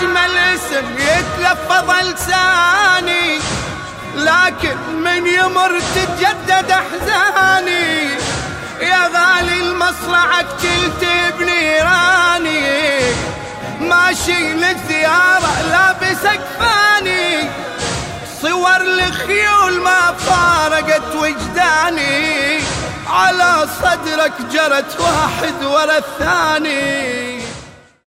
أجمل اسم يتلفظ لساني لكن من يمر تتجدد أحزاني. يا غالي المصرعك كلت بنيراني ماشي للزيارة لابس أكفاني صور الخيول ما فارقت وجداني. على صدرك جرت واحد ورا الثاني.